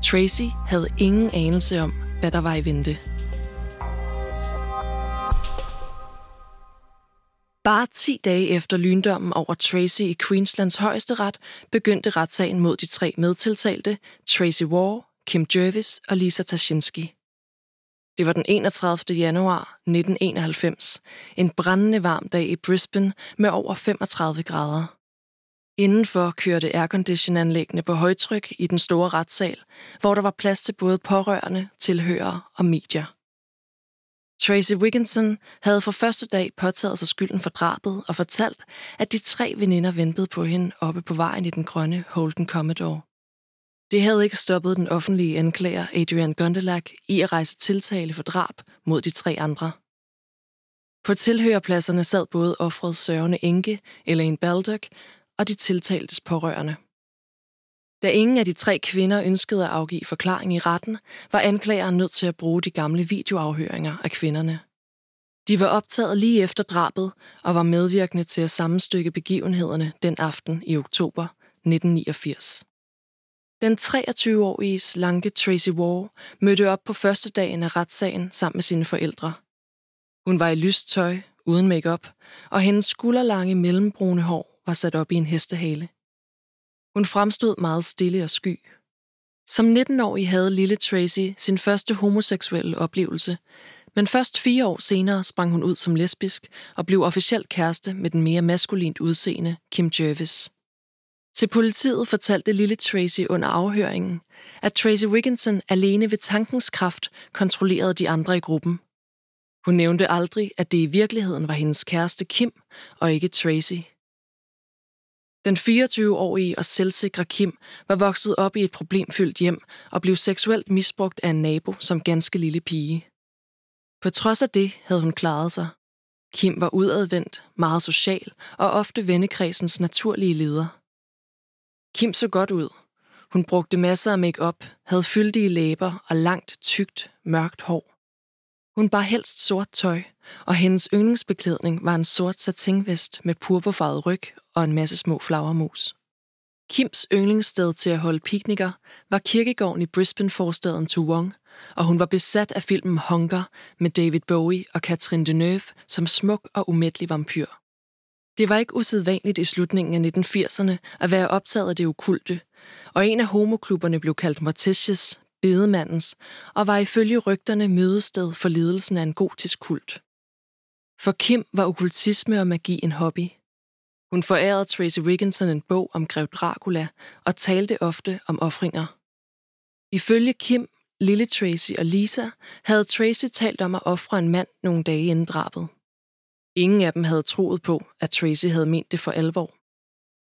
Tracy havde ingen anelse om, hvad der var i vente. Bare 10 dage efter lyndommen over Tracy i Queenslands højesteret, begyndte retssagen mod de tre medtiltalte, Tracy War, Kim Jervis og Lisa Tashinsky. Det var den 31. januar 1991, en brændende varm dag i Brisbane med over 35 grader. Indenfor kørte airconditionanlæggene på højtryk i den store retssal, hvor der var plads til både pårørende, tilhørere og medier. Tracy Wigginson havde for første dag påtaget sig skylden for drabet og fortalt, at de tre veninder ventede på hende oppe på vejen i den grønne Holden Commodore. Det havde ikke stoppet den offentlige anklager Adrian Gundelach i at rejse tiltale for drab mod de tre andre. På tilhørerpladserne sad både offrets sørgende enke, Elaine Baldock, og de tiltaltes pårørende. Da ingen af de tre kvinder ønskede at afgive forklaring i retten, var anklageren nødt til at bruge de gamle videoafhøringer af kvinderne. De var optaget lige efter drabet og var medvirkende til at sammenstykke begivenhederne den aften i oktober 1989. Den 23-årige slanke Tracy War mødte op på første dagen af retssagen sammen med sine forældre. Hun var i lyst tøj, uden makeup, og hendes skulderlange mellembrune hår var sat op i en hestehale. Hun fremstod meget stille og sky. Som 19-årig havde lille Tracy sin første homoseksuelle oplevelse, men først fire år senere sprang hun ud som lesbisk og blev officielt kæreste med den mere maskulint udseende Kim Jervis. Til politiet fortalte lille Tracy under afhøringen, at Tracy Wigginson alene ved tankens kraft kontrollerede de andre i gruppen. Hun nævnte aldrig, at det i virkeligheden var hendes kæreste Kim og ikke Tracy. Den 24-årige og selvsikre Kim var vokset op i et problemfyldt hjem og blev seksuelt misbrugt af en nabo som ganske lille pige. På trods af det havde hun klaret sig. Kim var udadvendt, meget social og ofte vennekredsens naturlige leder. Kim så godt ud. Hun brugte masser af makeup, havde fyldige læber og langt, tykt, mørkt hår. Hun bar helst sort tøj, og hendes yndlingsbeklædning var en sort satinvest med purpurfarvet ryg og en masse små flagermus. Kims yndlingssted til at holde piknikker var kirkegården i Brisbane-forstaden Toowong, og hun var besat af filmen Hunger med David Bowie og Catherine Deneuve som smuk og umættelig vampyr. Det var ikke usædvanligt i slutningen af 1980'erne at være optaget af det okulte, og en af homoklubberne blev kaldt Morticius, bedemandens, og var ifølge rygterne mødested for ledelsen af en gotisk kult. For Kim var okkultisme og magi en hobby. Hun forærede Tracy Wigginson en bog om grev Dracula og talte ofte om ofringer. Ifølge Kim, lille Tracy og Lisa havde Tracy talt om at ofre en mand nogle dage inden drabet. Ingen af dem havde troet på, at Tracy havde ment det for alvor.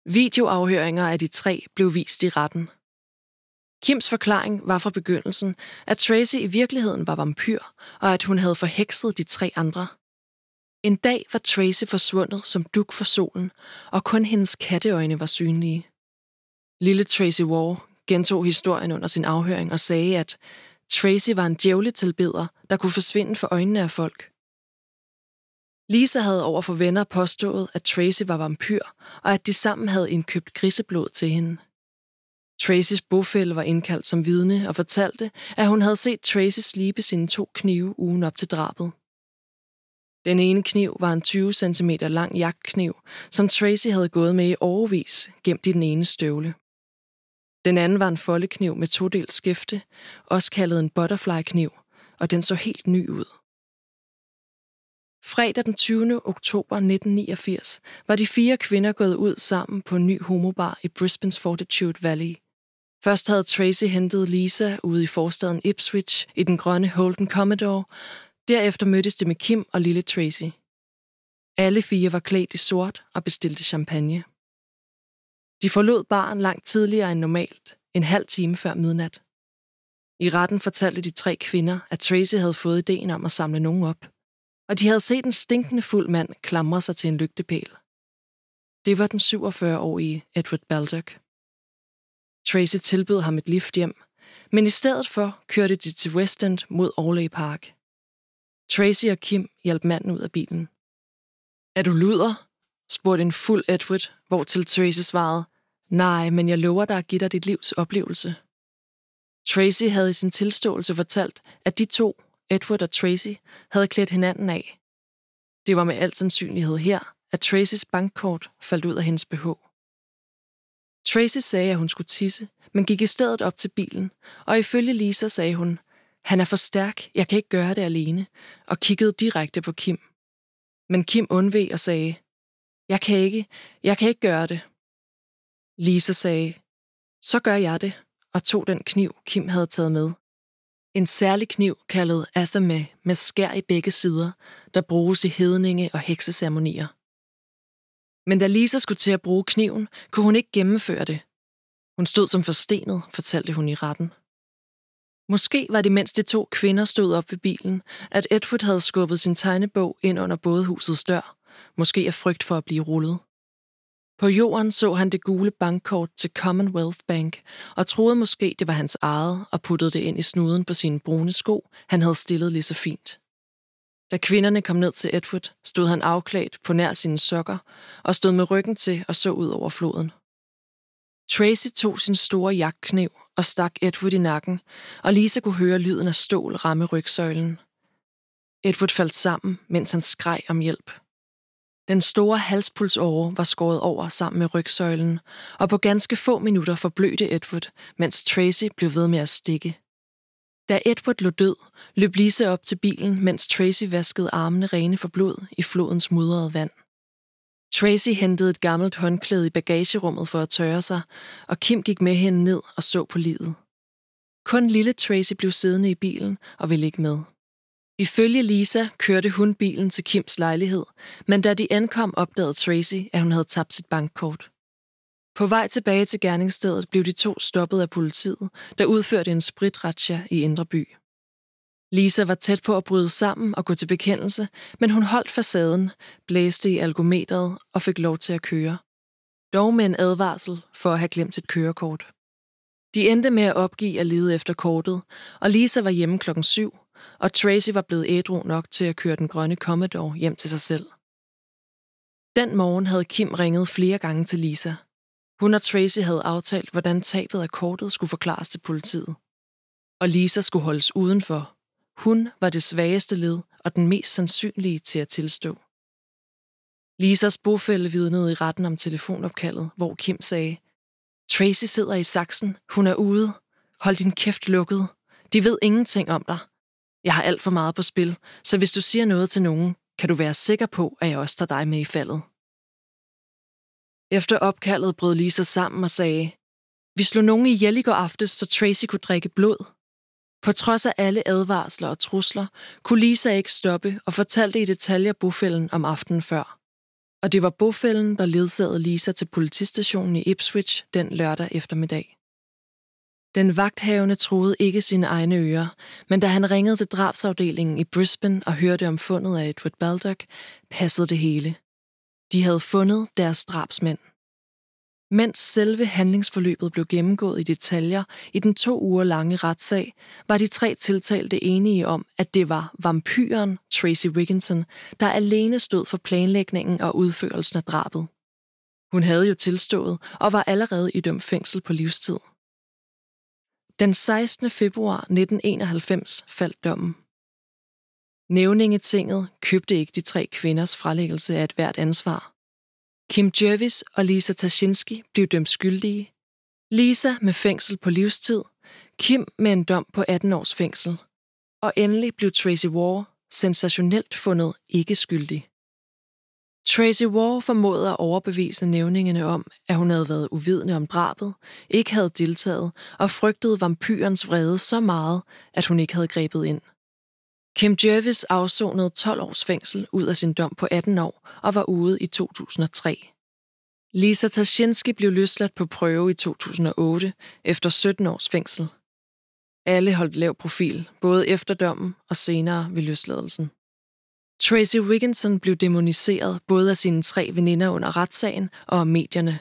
Videoafhøringer af de tre blev vist i retten. Kims forklaring var fra begyndelsen, at Tracy i virkeligheden var vampyr, og at hun havde forhekset de tre andre. En dag var Tracy forsvundet som duk for solen, og kun hendes katteøjne var synlige. Lille Tracy War gentog historien under sin afhøring og sagde, at Tracy var en djævletilbeder, der kunne forsvinde for øjnene af folk. Lisa havde over for venner påstået, at Tracy var vampyr, og at de sammen havde indkøbt griseblod til hende. Tracys bofælle var indkaldt som vidne og fortalte, at hun havde set Tracy slibe sine to knive ugen op til drabet. Den ene kniv var en 20 cm lang jagtkniv, som Tracy havde gået med i overvis, gemt i den ene støvle. Den anden var en foldekniv med todelt skæfte, også kaldet en butterfly-kniv, og den så helt ny ud. Fredag den 20. oktober 1989 var de fire kvinder gået ud sammen på en ny homobar i Brisbane's Fortitude Valley. Først havde Tracy hentet Lisa ude i forstaden Ipswich i den grønne Holden Commodore. Derefter mødtes de med Kim og lille Tracy. Alle fire var klædt i sort og bestilte champagne. De forlod baren langt tidligere end normalt, en halv time før midnat. I retten fortalte de tre kvinder, at Tracy havde fået ideen om at samle nogen op, og de havde set en stinkende fuld mand klamre sig til en lygtepæl. Det var den 47-årige Edward Baldock. Tracy tilbød ham et lift hjem, men i stedet for kørte de til West End mod Orley Park. Tracy og Kim hjalp manden ud af bilen. Er du luder? spurgte en fuld Edward, hvor til Tracy svarede, nej, men jeg lover dig at give dig dit livs oplevelse. Tracy havde i sin tilståelse fortalt, at de to, Edward og Tracy, havde klædt hinanden af. Det var med al sandsynlighed her, at Tracys bankkort faldt ud af hendes BH. Tracy sagde, at hun skulle tisse, men gik i stedet op til bilen, og ifølge Lisa sagde hun, han er for stærk, jeg kan ikke gøre det alene, og kiggede direkte på Kim. Men Kim undveg og sagde, jeg kan ikke, jeg kan ikke gøre det. Lisa sagde, så gør jeg det, og tog den kniv, Kim havde taget med. En særlig kniv kaldet athame med skær i begge sider, der bruges i hedninge og hekseceremonier. Men da Lisa skulle til at bruge kniven, kunne hun ikke gennemføre det. Hun stod som forstenet, fortalte hun i retten. Måske var det, mens de to kvinder stod op ved bilen, at Edward havde skubbet sin tegnebog ind under bådehusets dør, måske af frygt for at blive rullet. På jorden så han det gule bankkort til Commonwealth Bank og troede måske, det var hans eget og puttede det ind i snuden på sine brune sko, han havde stillet lige så fint. Da kvinderne kom ned til Edward, stod han afklædt på nær sine sokker og stod med ryggen til og så ud over floden. Tracy tog sin store jagtkniv og stak Edward i nakken, og Lisa kunne høre lyden af stål ramme rygsøjlen. Edward faldt sammen, mens han skreg om hjælp. Den store halspulsåre var skåret over sammen med rygsøjlen, og på ganske få minutter forblødte Edward, mens Tracy blev ved med at stikke. Da Edward lå død, løb Lisa op til bilen, mens Tracy vaskede armene rene for blod i flodens mudrede vand. Tracy hentede et gammelt håndklæde i bagagerummet for at tørre sig, og Kim gik med hende ned og så på livet. Kun lille Tracy blev siddende i bilen og ville ikke med. Ifølge Lisa kørte hun bilen til Kims lejlighed, men da de ankom, opdagede Tracy, at hun havde tabt sit bankkort. På vej tilbage til gerningsstedet blev de to stoppet af politiet, der udførte en spritratsja i Indre By. Lisa var tæt på at bryde sammen og gå til bekendelse, men hun holdt facaden, blæste i algometeret og fik lov til at køre. Dog med en advarsel for at have glemt sit kørekort. De endte med at opgive at lede efter kortet, og Lisa var hjemme klokken syv, og Tracy var blevet ædru nok til at køre den grønne Commodore hjem til sig selv. Den morgen havde Kim ringet flere gange til Lisa. Hun og Tracy havde aftalt, hvordan tabet af kortet skulle forklares til politiet. Og Lisa skulle holdes udenfor. Hun var det svageste led og den mest sandsynlige til at tilstå. Lisas bofælde vidnede i retten om telefonopkaldet, hvor Kim sagde, Tracy sidder i saksen. Hun er ude. Hold din kæft lukket. De ved ingenting om dig. Jeg har alt for meget på spil, så hvis du siger noget til nogen, kan du være sikker på, at jeg også tager dig med i faldet. Efter opkaldet brød Lisa sammen og sagde, Vi slog nogen ihjel i går aftes, så Tracy kunne drikke blod. På trods af alle advarsler og trusler, kunne Lisa ikke stoppe og fortalte i detaljer bofælden om aftenen før. Og det var bofælden, der ledsagede Lisa til politistationen i Ipswich den lørdag eftermiddag. Den vagthavende troede ikke sine egne ører, men da han ringede til drabsafdelingen i Brisbane og hørte om fundet af Edward Baldock, passede det hele. De havde fundet deres drabsmænd. Mens selve handlingsforløbet blev gennemgået i detaljer i den to uger lange retssag, var de tre tiltalte enige om, at det var vampyren Tracy Wigginson, der alene stod for planlægningen og udførelsen af drabet. Hun havde jo tilstået og var allerede i dømt fængsel på livstid. Den 16. februar 1991 faldt dommen. Nævningetinget købte ikke de tre kvinders frelæggelse af et hvert ansvar. Kim Jervis og Lisa Tashinsky blev dømt skyldige. Lisa med fængsel på livstid, Kim med en dom på 18 års fængsel. Og endelig blev Tracy War sensationelt fundet ikke skyldig. Tracy War formåede at overbevise nævningene om, at hun havde været uvidende om drabet, ikke havde deltaget og frygtede vampyrens vrede så meget, at hun ikke havde grebet ind. Kim Jervis afsonede 12 års fængsel ud af sin dom på 18 år og var ude i 2003. Lisa Tashinsky blev løsladt på prøve i 2008 efter 17 års fængsel. Alle holdt lav profil, både efter dommen og senere ved løsladelsen. Tracy Wigginson blev demoniseret både af sine tre veninder under retssagen og af medierne.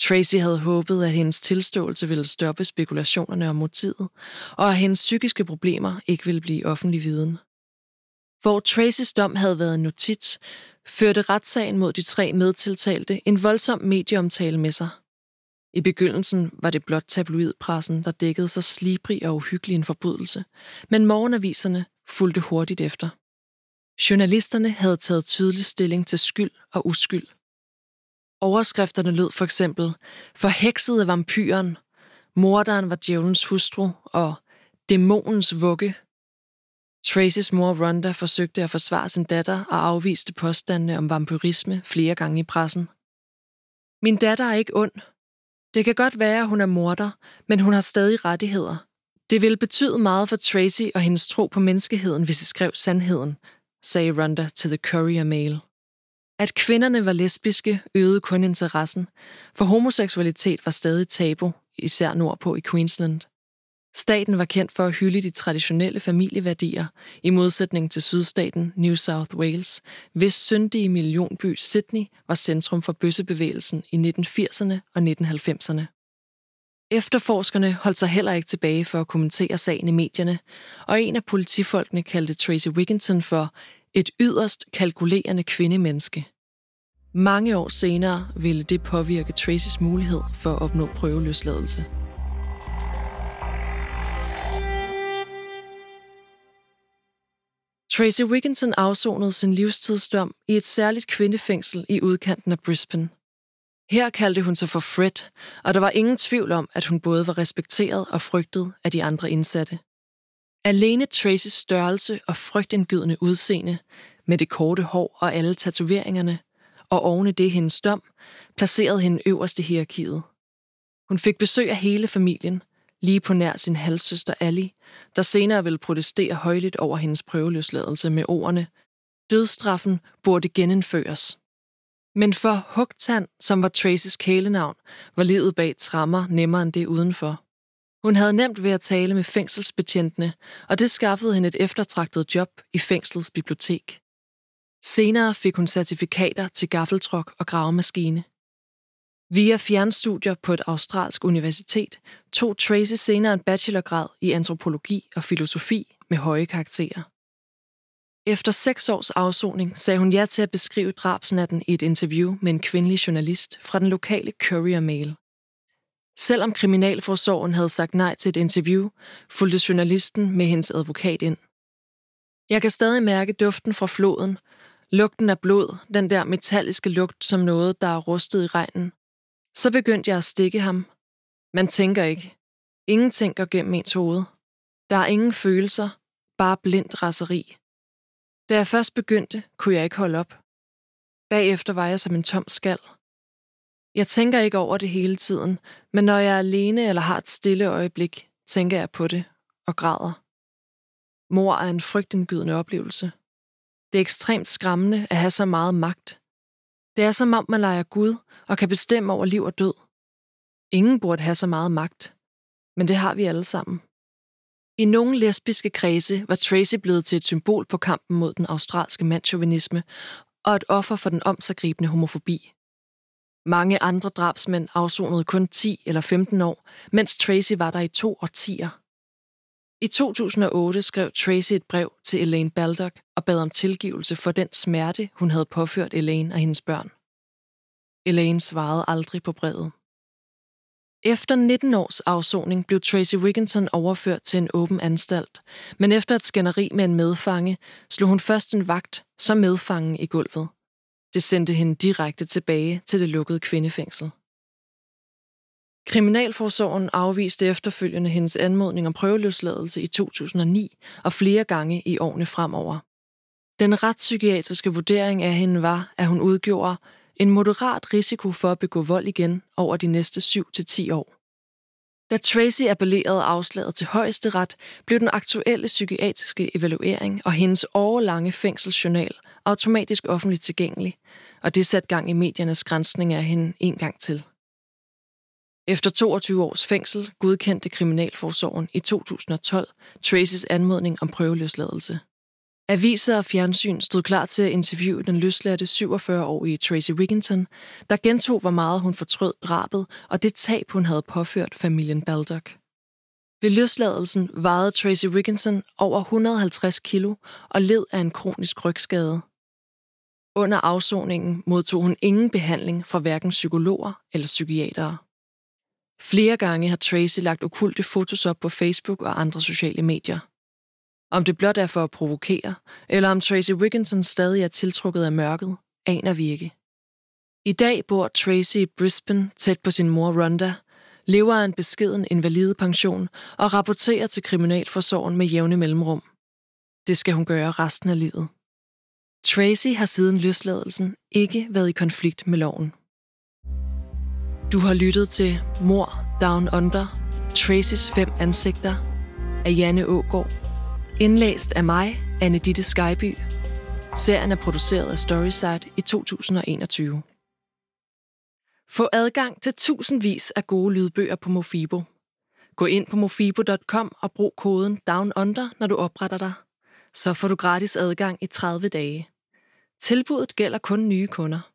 Tracy havde håbet, at hendes tilståelse ville stoppe spekulationerne om motivet, og at hendes psykiske problemer ikke ville blive offentlig viden. Hvor Tracys dom havde været en notits, førte retssagen mod de tre medtiltalte en voldsom medieomtale med sig. I begyndelsen var det blot tabloidpressen, der dækkede så slibrig og uhyggelig en forbrydelse, men morgenaviserne fulgte hurtigt efter. Journalisterne havde taget tydelig stilling til skyld og uskyld. Overskrifterne lød for eksempel, forhekset af vampyren, morderen var djævelens hustru og dæmonens vugge. Tracys mor Rhonda forsøgte at forsvare sin datter og afviste påstandene om vampyrisme flere gange i pressen. Min datter er ikke ond. Det kan godt være, at hun er morder, men hun har stadig rettigheder. Det ville betyde meget for Tracy og hendes tro på menneskeheden, hvis de skrev sandheden, sagde Rhonda til The Courier Mail. At kvinderne var lesbiske øgede kun interessen, for homoseksualitet var stadig tabu, især nordpå i Queensland. Staten var kendt for at hylde de traditionelle familieværdier, i modsætning til sydstaten New South Wales, hvis syndige millionby Sydney var centrum for bøssebevægelsen i 1980'erne og 1990'erne. Efterforskerne holdt sig heller ikke tilbage for at kommentere sagen i medierne, og en af politifolkene kaldte Tracy Wigginton for et yderst kalkulerende kvindemenneske. Mange år senere ville det påvirke Tracys mulighed for at opnå prøveløsladelse. Tracy Wigginton afsonede sin livstidsdom i et særligt kvindefængsel i udkanten af Brisbane. Her kaldte hun sig for Fred, og der var ingen tvivl om, at hun både var respekteret og frygtet af de andre indsatte. Alene Tracys størrelse og frygtindgydende udseende, med det korte hår og alle tatoveringerne, og oven i det hendes dom, placerede hende øverst i hierarkiet. Hun fik besøg af hele familien, lige på nær sin halvsøster Ali, der senere ville protestere højligt over hendes prøveløsladelse med ordene Dødstraffen burde genindføres. Men for Hugtand, som var Tracys kælenavn, var livet bag trammer nemmere end det udenfor. Hun havde nemt ved at tale med fængselsbetjentene, og det skaffede hende et eftertragtet job i fængslets bibliotek. Senere fik hun certifikater til gaffeltruk og gravemaskine. Via fjernstudier på et australsk universitet tog Tracy senere en bachelorgrad i antropologi og filosofi med høje karakterer. Efter seks års afsoning sagde hun ja til at beskrive drabsnatten i et interview med en kvindelig journalist fra den lokale Courier Mail. Selvom Kriminalforsorgen havde sagt nej til et interview, fulgte journalisten med hendes advokat ind. Jeg kan stadig mærke duften fra floden, lugten af blod, den der metalliske lugt som noget, der er rustet i regnen. Så begyndte jeg at stikke ham. Man tænker ikke. Ingenting går gennem ens hoved. Der er ingen følelser, bare blindt raseri. Da jeg først begyndte, kunne jeg ikke holde op. Bagefter var jeg som en tom skal. Jeg tænker ikke over det hele tiden, men når jeg er alene eller har et stille øjeblik, tænker jeg på det og græder. Mor er en frygtindgydende oplevelse. Det er ekstremt skræmmende at have så meget magt. Det er som om man leger Gud og kan bestemme over liv og død. Ingen burde have så meget magt, men det har vi alle sammen. I nogle lesbiske kredse var Tracy blevet til et symbol på kampen mod den australske mandsjovinisme og et offer for den omsagribende homofobi. Mange andre drabsmænd afsonede kun 10 eller 15 år, mens Tracy var der i to årtier. I 2008 skrev Tracy et brev til Elaine Baldock og bad om tilgivelse for den smerte, hun havde påført Elaine og hendes børn. Elaine svarede aldrig på brevet. Efter 19 års afsoning blev Tracy Wigginton overført til en åben anstalt, men efter et skænderi med en medfange, slog hun først en vagt som medfangen i gulvet. Det sendte hende direkte tilbage til det lukkede kvindefængsel. Kriminalforsorgen afviste efterfølgende hendes anmodning om prøveløsladelse i 2009 og flere gange i årene fremover. Den retspsykiatriske vurdering af hende var, at hun udgjorde en moderat risiko for at begå vold igen over de næste 7-10 år. Da Tracy appellerede afslaget til højesteret, blev den aktuelle psykiatriske evaluering og hendes årlange fængselsjournal automatisk offentligt tilgængelig, og det satte gang i mediernes grænsning af hende en gang til. Efter 22 års fængsel godkendte Kriminalforsorgen i 2012 Tracys anmodning om prøveløsladelse. Aviser og fjernsyn stod klar til at interviewe den løsladte 47-årige Tracy Wigginton, der gentog, hvor meget hun fortrød drabet og det tab, hun havde påført familien Baldock. Ved løsladelsen vejede Tracy Wigginson over 150 kilo og led af en kronisk rygskade. Under afsoningen modtog hun ingen behandling fra hverken psykologer eller psykiatere. Flere gange har Tracy lagt okulte fotos op på Facebook og andre sociale medier. Om det blot er for at provokere, eller om Tracy Wigginton stadig er tiltrukket af mørket, aner vi ikke. I dag bor Tracy i Brisbane tæt på sin mor Rhonda, lever af en beskeden invalidepension og rapporterer til kriminalforsorgen med jævne mellemrum. Det skal hun gøre resten af livet. Tracy har siden løsladelsen ikke været i konflikt med loven. Du har lyttet til Mor Down Under, Tracys fem ansigter af Janne Ågård. Indlæst af mig, Anne Ditte Skyby. Serien er produceret af Storyside i 2021. Få adgang til tusindvis af gode lydbøger på Mofibo. Gå ind på mofibo.com og brug koden DOWNUNDER, når du opretter dig. Så får du gratis adgang i 30 dage. Tilbuddet gælder kun nye kunder.